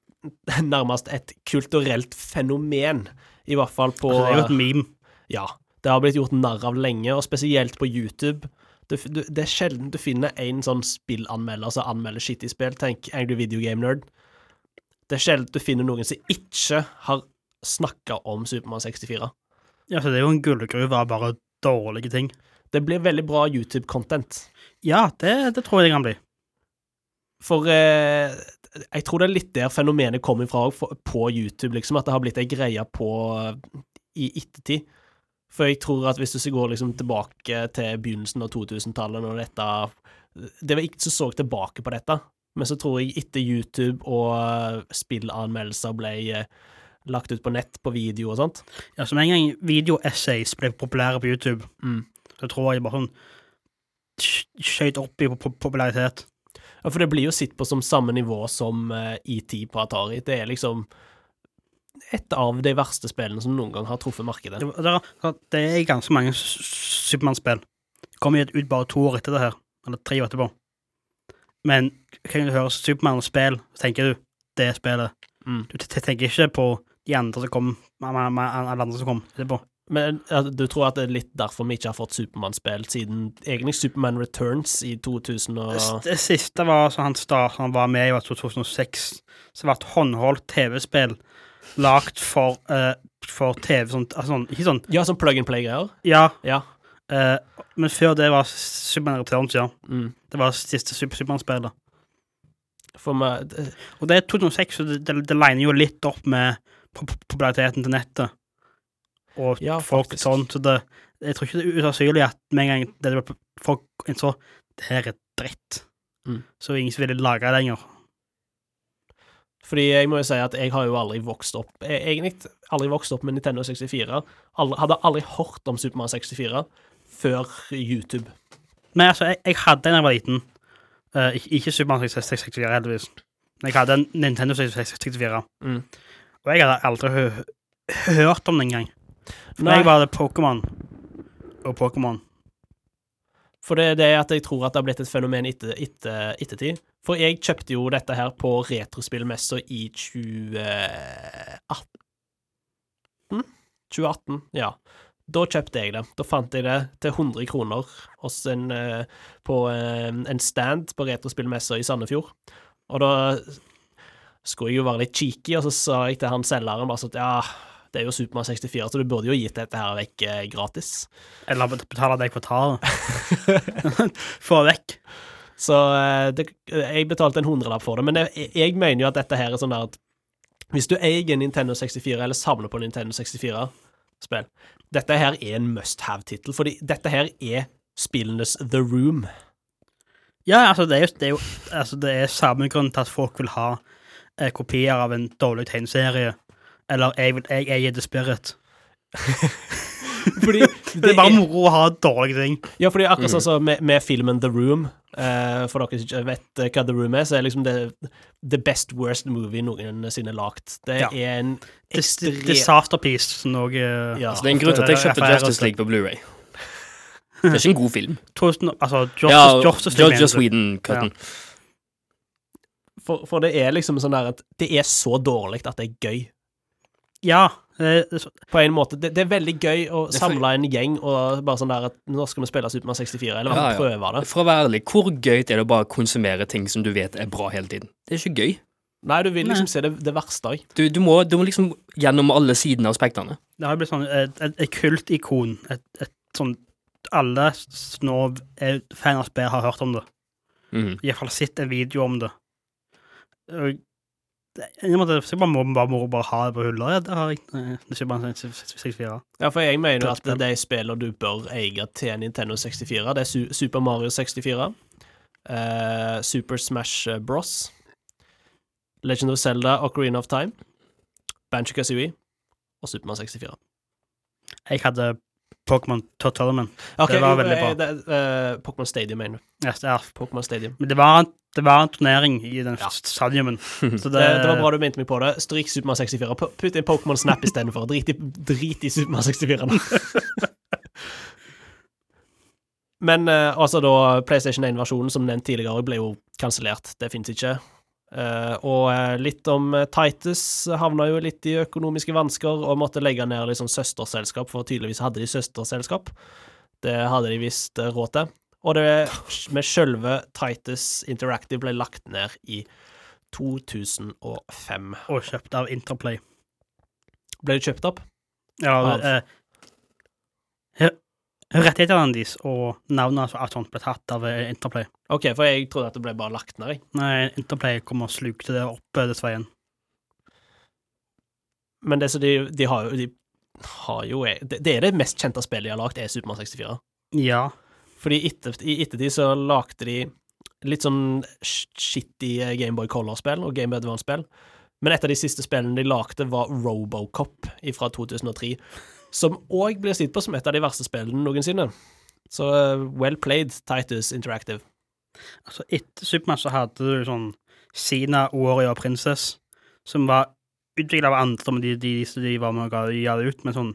nærmest et kulturelt fenomen, i hvert fall på Altså, det er jo et meme. Ja. Det har blitt gjort narr av lenge, og spesielt på YouTube. Du, det er sjelden du finner en sånn spillanmelder som anmelder skittige spill. Tenk Angry Video Game Nerd. Det er sjelden du finner noen som ikke har snakka om Supermann 64. Ja, så det er jo en gullgruve av bare dårlige ting. Det blir veldig bra YouTube-content. Ja, det, det tror jeg det kan bli. For eh, jeg tror det er litt der fenomenet kommer fra for- på YouTube, liksom, at det har blitt ei greie på i ettertid. For jeg tror at hvis du går liksom tilbake til begynnelsen av 2000-tallet, når dette Det var ikke så så tilbake på dette, men så tror jeg etter YouTube og eh, spillanmeldelser ble eh, lagt ut på nett på video og sånt Ja, som en gang video-essays ble populære på YouTube, Mm. så tror jeg bare sånn sk- skjøt opp i pop- popularitet. Ja, for det blir jo sett på som samme nivå som eh, ET på Atari. Det er liksom et av de verste spillene som noen gang har truffet markedet. Det, det, er- ganske mange Supermann-spill. Kommer ut bare to år etter det her, eller tre år etterpå. Men kan du høre Supermann-spill, så tenker du det spillet. Mm. Du tenker ikke på de andre som kom, alle andre som kom etterpå. Men du tror at det er litt derfor vi ikke har fått Supermann-spill siden egentlig Superman Returns i 2000 og Det, siste var så han start, han var med i var 2006, så det var et håndholdt TV-spill lagt for, eh, for TV, Sånt, altså, sånn, ikke sånn, Ja, sånn plug and play-greier. ja, Ja. eh, men før det var Supermann Returns, ja. Mm. Det var siste Super Supermann-spillet. For meg det- Og det er 2006, så det, det, det liner jo litt opp med populariteten til nettet. Og Ja, folk faktisk. sånn, så det Jeg tror ikke det er usannsynlig at med en gang det, det, folk innså det her er dritt, Mm. så ingen som ville lage det lenger. Fordi jeg må jo si at jeg har jo aldri vokst opp Egentlig aldri vokst opp med Nintendo 64. Aldri, hadde aldri hørt om Supermann 64 før YouTube. Men altså, jeg, jeg hadde en da jeg var liten. Uh, ikke, ikke Supermann 64, heldigvis. Men jeg hadde en Nintendo 64. Mm. Og jeg hadde aldri hø hørt om den engang. For Nei. meg var det Pokémon og Pokémon. For det er det at jeg tror at det har blitt et fenomen etter, etter, ettertid. For jeg kjøpte jo dette her på retrospillmessa i 2018. 2018, ja. Da kjøpte jeg det. Da fant jeg det til 100 kroner hos en, eh, på eh, en stand på retrospillmessa i Sandefjord. Og da skulle jeg jo være litt cheeky, og så sa jeg til han selgeren bare sånn at ja, det er jo Supermann 64, så du burde jo gitt dette her vekk eh, gratis. Eller bet- betale deg for taret. Få vekk. Så eh, det, jeg betalte en hundrelapp for det, men jeg, jeg mener jo at dette her er sånn der at hvis du eier Nintendo 64, eller samler på Nintendo 64-spill, dette her er en must have-tittel, fordi dette her er spillenes The Room. Ja, altså, det er jo, det er jo altså, det er samme grunn til at folk vil ha eh, kopier av en dårlig tegneserie. Eller jeg, vil, jeg er The Spirit. Fordi Det er bare moro å ha dårlige ting. Ja, fordi akkurat sånn som med, med filmen The Room, uh, for dere som ikke vet eh, hva The Room er, så er liksom det the best worst movie noensinne lagt. Det Ja. er en ekstrem Disaster Piece, som noe ja. Så det er en grunn til at jeg kjøpte Justice League på Blu-ray Det er ikke en god film. Tusen, altså, Justice, Ja, mener du? Whedon-cutten. For, for det er liksom sånn der at det er så dårlig at det er gøy. Ja. det er På en måte. Det, det er veldig gøy å for- samle en gjeng og bare sånn der at nå skal vi spille Supermann 64, eller hva, Ja, ja. prøve det. For å være ærlig, hvor gøy er det å bare konsumere ting som du vet er bra hele tiden? Det er ikke gøy. Nei, du vil Nei. liksom se det, det verste òg. Du, du, må, du må liksom gjennom alle sidene av spekterne. Det har jo blitt sånn et, et, et kultikon. Et, et sånn Alle nå er fan av spill, har hørt om det. Mhm. Iallfall sett en video om det. Og det- jeg måtte, bare må bare, bare ha det på hullet. Ja, det har jeg. eh, Det er bare 64. Ja, for jeg mener at de spillene du bør eie til Nintendo 64, det er Super Mario 64, eh, Super Smash Bros, Legend of Zelda, Ocarina of Time, Banjo Kazooie og Supermann 64. Jeg hadde Pokémon Tournament. Okay, Det var veldig bra. Uh, eh, Pokémon Stadium, mener du. Yes, ja. Pokémon Stadium. Men det var, det var en turnering i den Ja. stadiumen. Så Det, det var bra du minte meg på det. Stryk Supermann 64. Putt inn Pokémon Snap istedenfor. Drit, i- drit i Supermann 64 nå. Men uh, altså da PlayStation 1-versjonen, som nevnt tidligere, ble jo kansellert. Det fins ikke. Eh, og eh, litt om eh, Titus havna jo litt i økonomiske vansker og måtte legge ned liksom søsterselskap, for tydeligvis hadde de søsterselskap. Det hadde de visst råd til. Og det med sjølve Titus Interactive ble lagt ned i 2005. Og kjøpt av Interplay. Ble det kjøpt opp? Ja, Av- eh, Rettighetene deres og navnet og alt sånt ble tatt av eh, Interplay. OK, for jeg trodde at det ble bare lagt ned, jeg. Nei, Interplay kom og slukte det opp eh, dessverre igjen. Men det så de, de har jo De har jo det, det er det mest kjente spillet de har lagd, er Supermann 64. Ja. Fordi etter, i ettertid så lagde de litt sånn shitty eh, Gameboy Color-spill og Game Advance-spill. Men et av de siste spillene de lagde, var Robocop fra 2003. Som òg blir sett på som et av de verste spillene noensinne. Så eh, well played, Titus Interactive. Altså, etter Supermann så hadde du sånn Sina, Warrior Princess, som var utvikla av andre, men de, de, de, var med og ga ga det ut, men sånn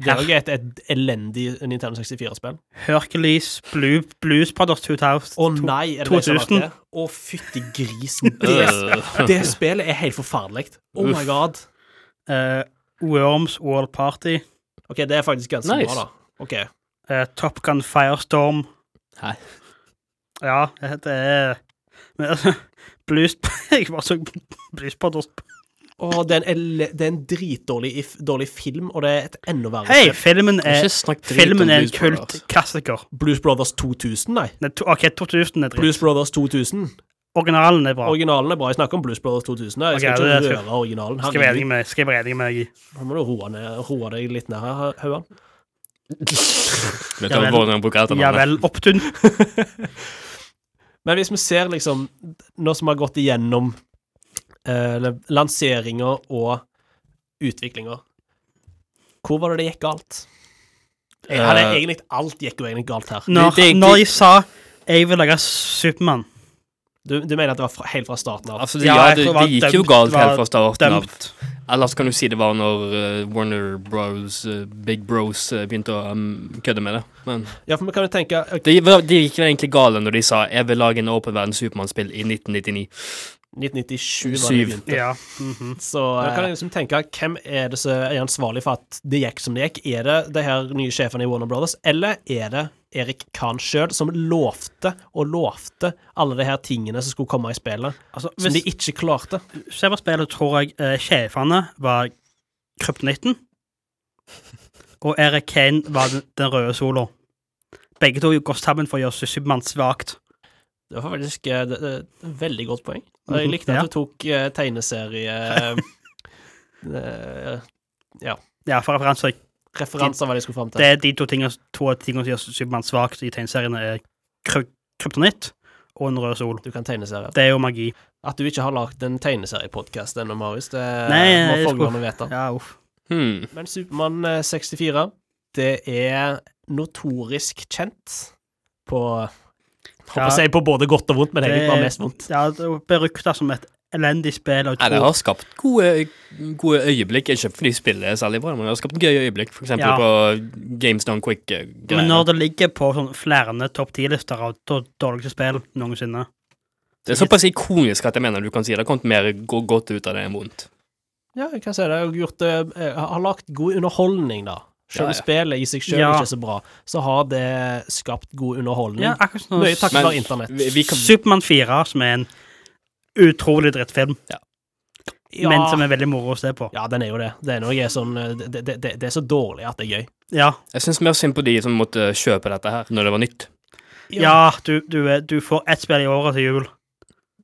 Det er òg et, et elendig Nintendo 64-spill. Hercules, Blue, Blues Brothers 2000 Å nei, er det det som har vært det? Å, fytti grisen. Det, det spillet er helt forferdelig. Oh my god. Uh, Worms World Party, OK, det er faktisk ganske Nice. bra, da. OK. Uh, Top Gun Firestorm Hæ? Ja, det er altså, Blues Jeg bare så Blues Brothers Å, det er en, det er en dritdårlig if, dårlig film, og det er et enda verre Hei, filmen er Filmen er en kultklassiker. Blues Brothers 2000, nei. Nei, to, OK, 2000 er dritt. Blues Brothers 2000. Originalen er bra. Originalen er bra. Jeg snakker om Blues Brothers 2000. Jeg skal okay, ikke røre originalen. Skal jeg enig med, skal jeg med deg i. Nå må du roe, ned, roe deg litt ned her, Hauan. Ja vel. Opptun. Men hvis vi ser liksom Nå som vi har gått igjennom eh, lanseringer og utviklinger Hvor var det det gikk galt? Jeg hadde Eh, egentlig Alt gikk jo egentlig galt her. Når, det- det- når jeg sa jeg vil lage Supermann Du, du mener at det var fra, helt fra starten av? Altså, det, Ja, ja, det, det gikk dømt, jo galt helt fra starten av. Ellers kan du si det var når uh, Warner Bros, uh, Big Bros, uh, begynte å um, kødde med det. Men Ja, for man kan jo tenke okay. det, de gikk vel egentlig gale når de sa 'jeg vil lage en åpen verden Supermann-spill' i 1999. 1997 var det begynte. Ja. mhm. Så da kan jeg liksom tenke hvem er det som er ansvarlig for at det gikk som det gikk? Er det de her nye sjefene i Warner Brothers, eller er det Erik Kahn sjøl som lovte og lovte alle de her tingene som skulle komme i spillet, Altså, som de ikke klarte? Se på spillet, tror jeg eh, sjefene var kryptonitten, og Erik Kane var den, den røde sola. Begge to går sammen for å gjøre Supermann svakt. Det var faktisk eh, det, det, et veldig godt poeng. Og jeg Mhm, likte at du tok uh, tegneserie uh, Ja, for referanser Referanser hva de skulle fram til. det er de to tingene, to tingene som gjør Supermann svakt i tegneseriene, er kry kryptonitt og en rød sol. Du kan tegneserie. Det er jo magi. At du ikke har lagd en tegneseriepodkast ennå, Marius, det Nei, må folkene vite. Ja, uff. Hmm. Men Supermann eh, 64, det er notorisk kjent på Håper å Ja. si på både godt og vondt, men egentlig bare mest vondt. Ja, det er berykta som et elendig spill. Og Nei, det har skapt gode, gode øyeblikk. Ikke fordi spillet er særlig bra, men det har skapt gøye øyeblikk. Eksempel Ja. på Games Done Quick-greier. Men når det ligger på sånn flere topp ti-lister av dårligste spill noensinne Det er såpass ikonisk at jeg mener du kan si det har kommet mer godt ut av det enn vondt. Ja, jeg kan si det. Jeg har, gjort, det- jeg har lagt god underholdning, da. Selv om Ja, ja. spillet i seg selv Ja. ikke er så bra, så har det skapt god underholdning. Ja, akkurat som Mye takket være internett. Vi, vi kan, Supermann 4, som er en utrolig drittfilm, Ja, men som er veldig moro å se på. ja, den er jo det. Det er, er sånn, eh, det, det, det, er så dårlig at det er gøy. Ja, jeg syns mer synd på de som måtte kjøpe dette her når det var nytt. ja du, du, er- du får ett spill i året til jul.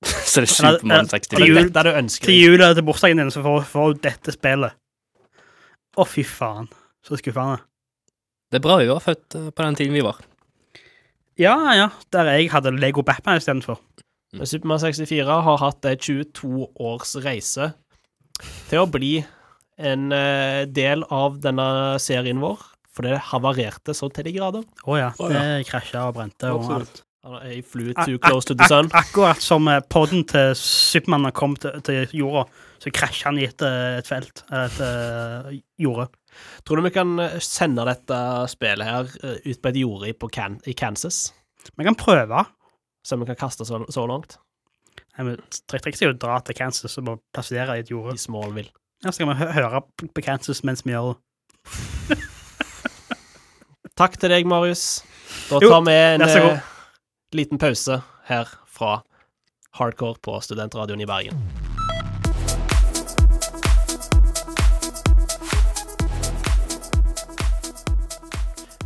Så det er Supermann eller- Det 64. jul- er dette du ønsker Til jul eller til bursdagen din, så får får du dette spillet. Å, fy faen. Så skuffende. Det er bra vi var født eh, på den tiden vi var. Ja, ja. Der jeg hadde Lego Batman istedenfor. Mm. Supermann 64 har hatt ei 22 års reise til å bli en eh, del av denne serien vår, for det havarerte så til de grader. Å ja. Oh, ja. Det krasja og brente og alt. Jeg flew too close to the sun. ak- Akkurat som eh, podden til Supermann kom til, til jorda, så krasja han i et, et felt. Et jorde. Tror du vi kan eh, sende dette spillet her eh, ut på et jorde i, på Can i Kansas? Vi kan prøve. Så vi kan kaste så, så langt? Nei, men Trikset er jo å dra til Kansas og bare plassere i et jorde. I Smallville. Ja, så kan vi høre på Kansas mens vi gjør det. Takk til deg, Marius. Da Jo, tar vi en eh, liten pause her fra Hardcore på Studentradioen i Bergen.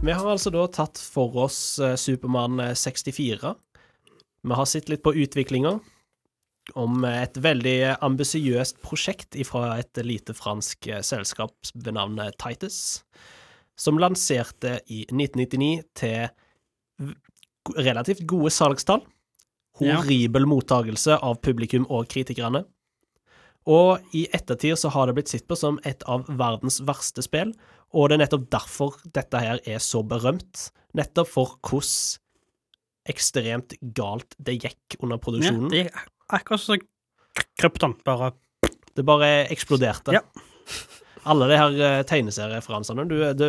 Vi har altså da tatt for oss eh, Supermann eh, 64. Vi har sett litt på utviklinga om eh, et veldig ambisiøst prosjekt fra et lite fransk eh, selskap ved navn eh, Titus, som lanserte i 1999 til relativt gode salgstall. Ja. Horribel mottagelse av publikum og kritikerne. Og i ettertid så har det blitt sett på som et av verdens verste spill, og det er nettopp derfor dette her er så berømt. Nettopp for hvordan ekstremt galt det gikk under produksjonen. Ja, det er akkurat som Krypton, bare Det bare eksploderte. Ja. Alle de her eh, tegneserieferansene. Du, du,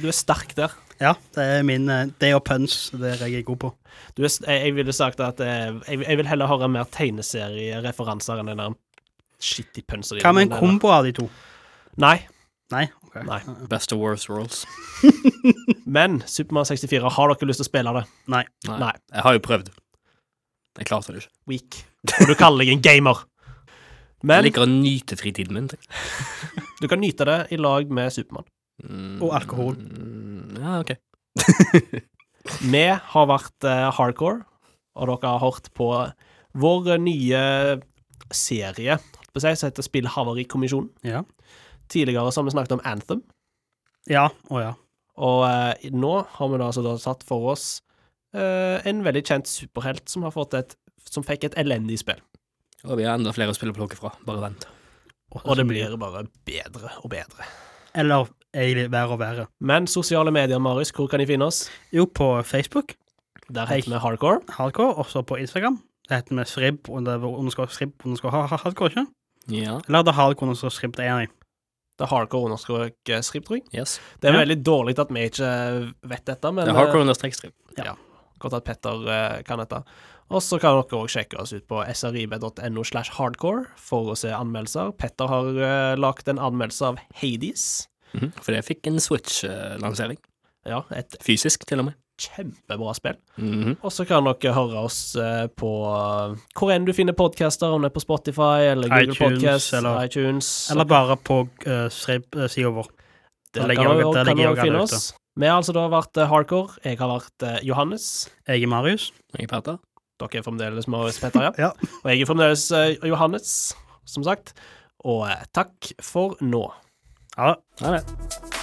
du er sterk der. Ja, det er min eh, Det og punch, det er jeg god på. Du er, jeg, jeg ville sagt at eh, jeg, jeg vil heller høre mer tegneseriereferanser enn den der shitty punchen. Hva med en kombo av de to? Nei. Nei? Ok. Nei. Best of worst worlds. Men Supermann 64, har dere lyst til å spille det? Nei. Nei. Nei. Jeg har jo prøvd. Jeg klarte det ikke. Weak. Og du kaller deg en gamer. Jeg liker å nyte fritiden min. du kan nyte det i lag med Supermann. Mm, Og alkohol. mm, Ja, OK. Vi har vært uh, hardcore, og dere har hørt på vår nye serie holdt på å si, som heter Spillhavarikommisjonen. Ja. Tidligere så har vi snakket om Anthem, Ja. Å ja. og eh, nå har vi da altså da satt for oss eh, en veldig kjent superhelt som har fått et som fikk et elendig spill. Og vi har enda flere å spille plukke fra. Bare vent. Og det blir bare bedre og bedre. Eller egentlig verre og verre. Men sosiale medier, Marius, hvor kan de finne oss? Jo, på Facebook, Der heter vi Hardcore. hardcore, også på Instagram. Det heter vi Srib, underskår Srib, underskår ha- ha- hardcore, ikke? Ja. Eller det er hardcore, underscore Srib, det er enig. Er hardcore understrek strip, skript, tror jeg. Yes. Det er Ja. veldig dårlig at vi ikke vet dette, men Det er eh, hardcore understrek strip. Godt at Petter eh, kan dette. Og så kan dere òg sjekke oss ut på srib.no slash hardcore for å se anmeldelser. Petter har uh, lagd en anmeldelse av Hades. Mhm, For det fikk en Switch-lansering. Ja, et Fysisk, til og med. Kjempebra spill. Mhm. Og så kan dere høre oss eh, på uh, hvor enn du finner podcaster, om det er på Spotify eller Google iTunes, Podcast, eller- iTunes. Eller bare på uh, Srib-sida vår. der kan, jeg- finne alle oss. Vi har altså da vært eh, hardcore. Jeg har vært eh, Johannes. Jeg er Marius. Jeg er Petter. Dere er fremdeles Marius Petter, ja. Ja. Og jeg er fremdeles eh, Johannes, som sagt. Og eh, takk for nå. Ha det. Ha det.